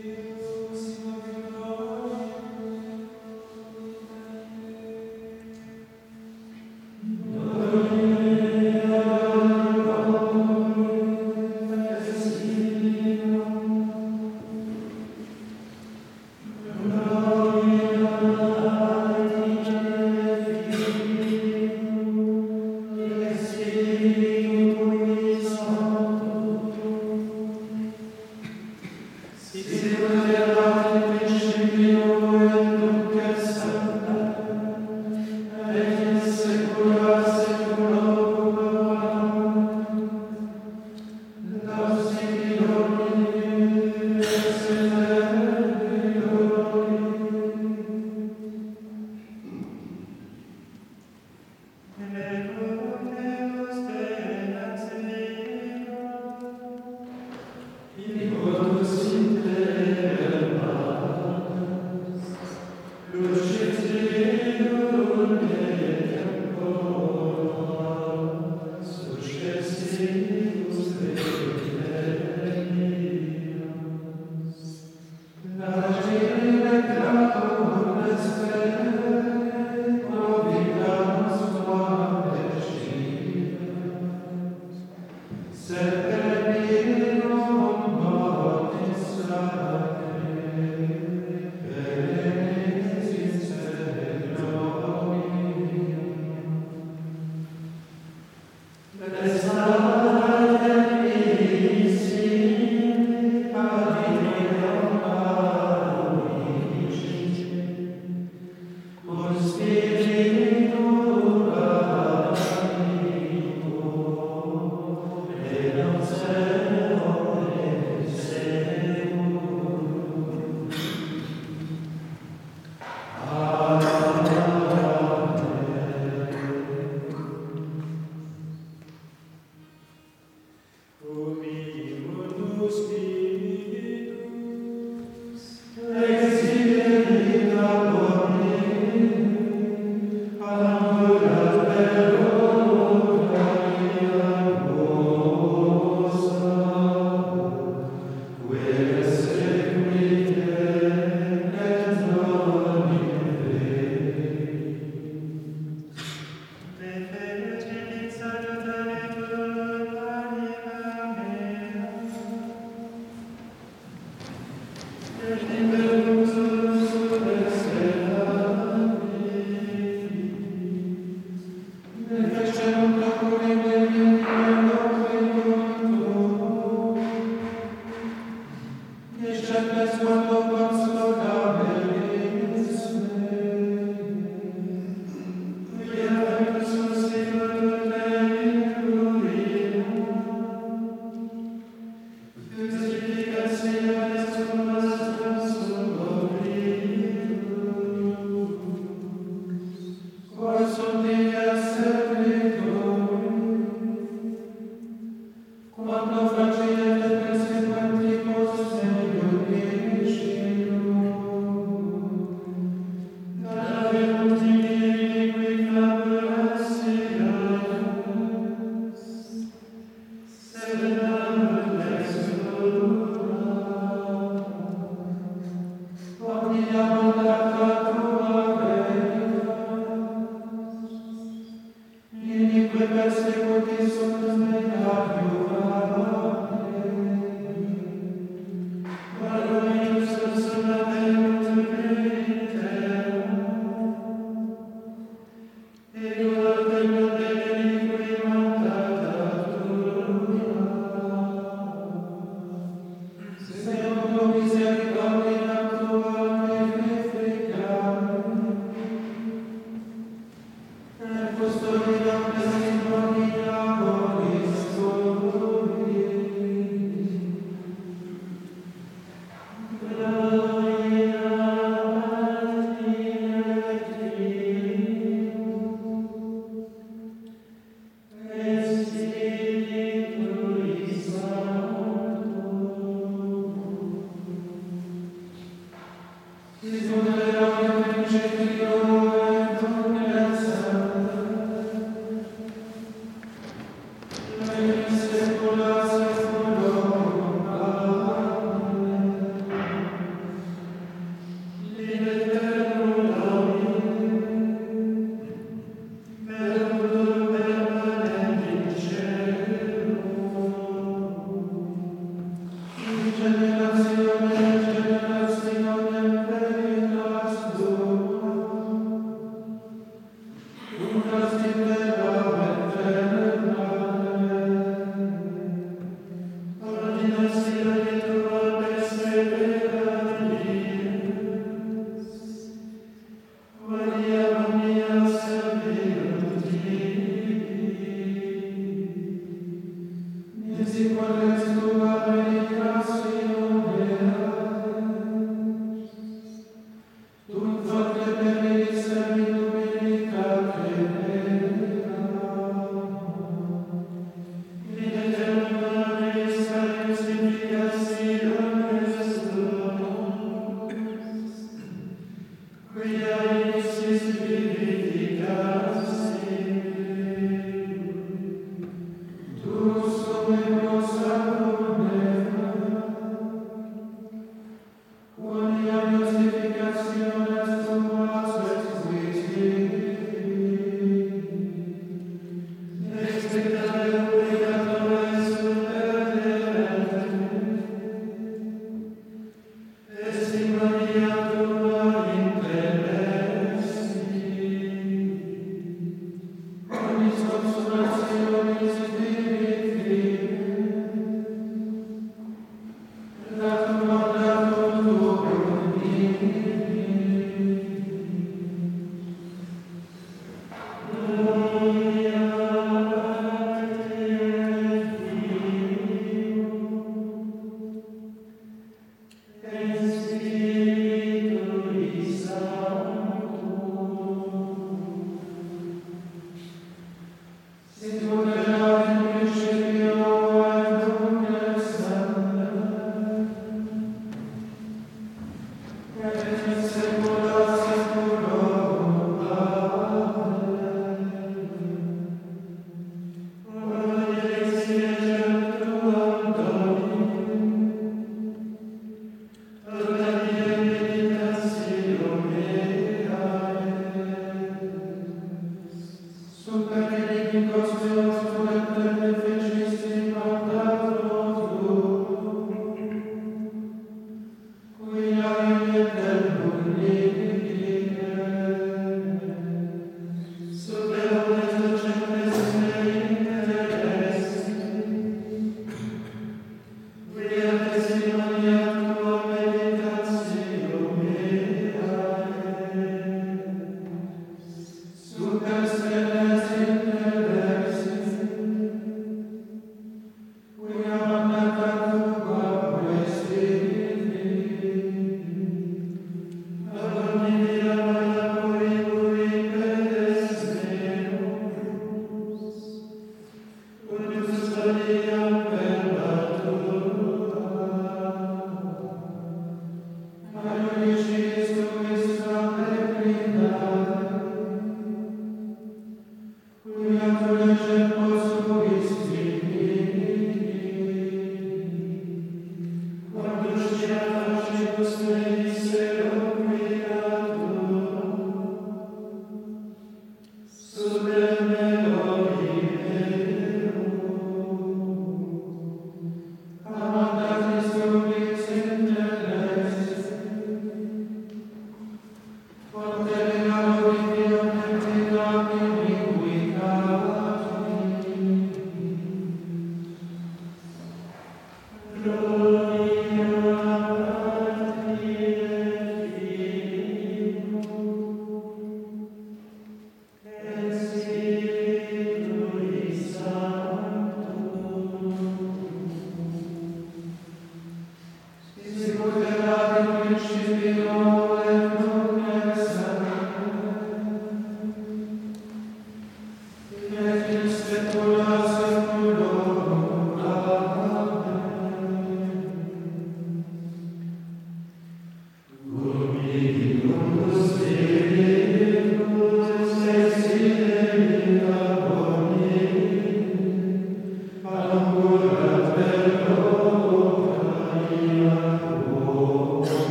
Deus.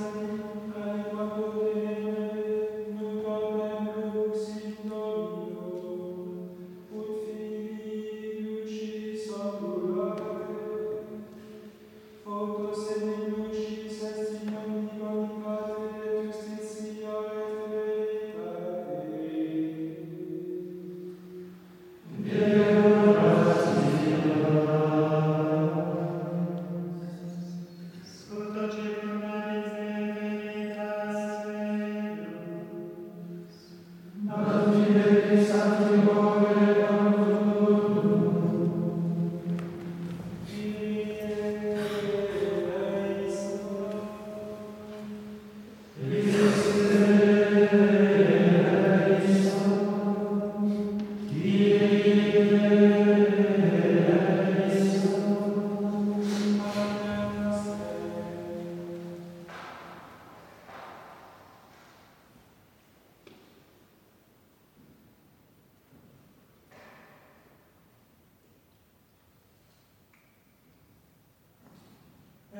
sudden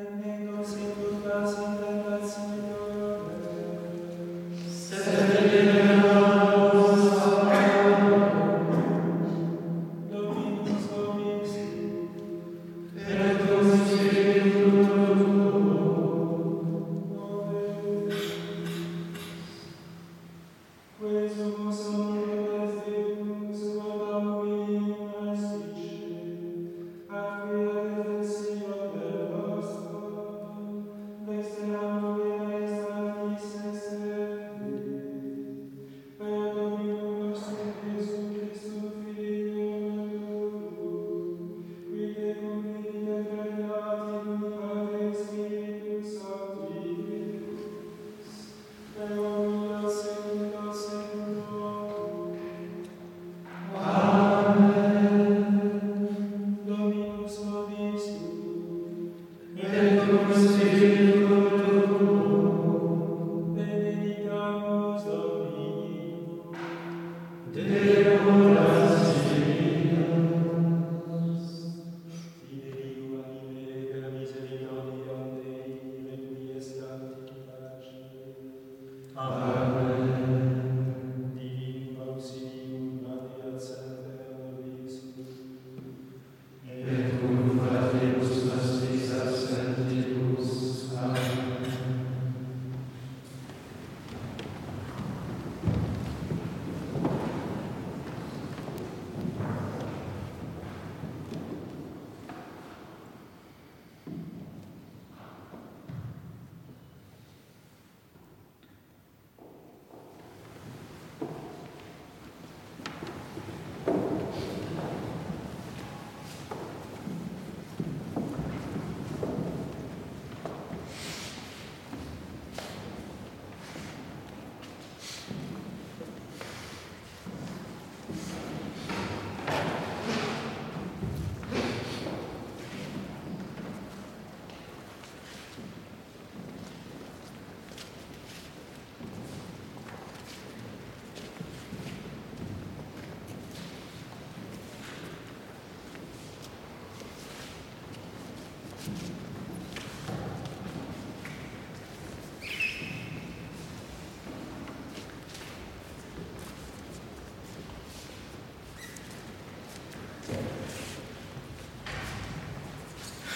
Thank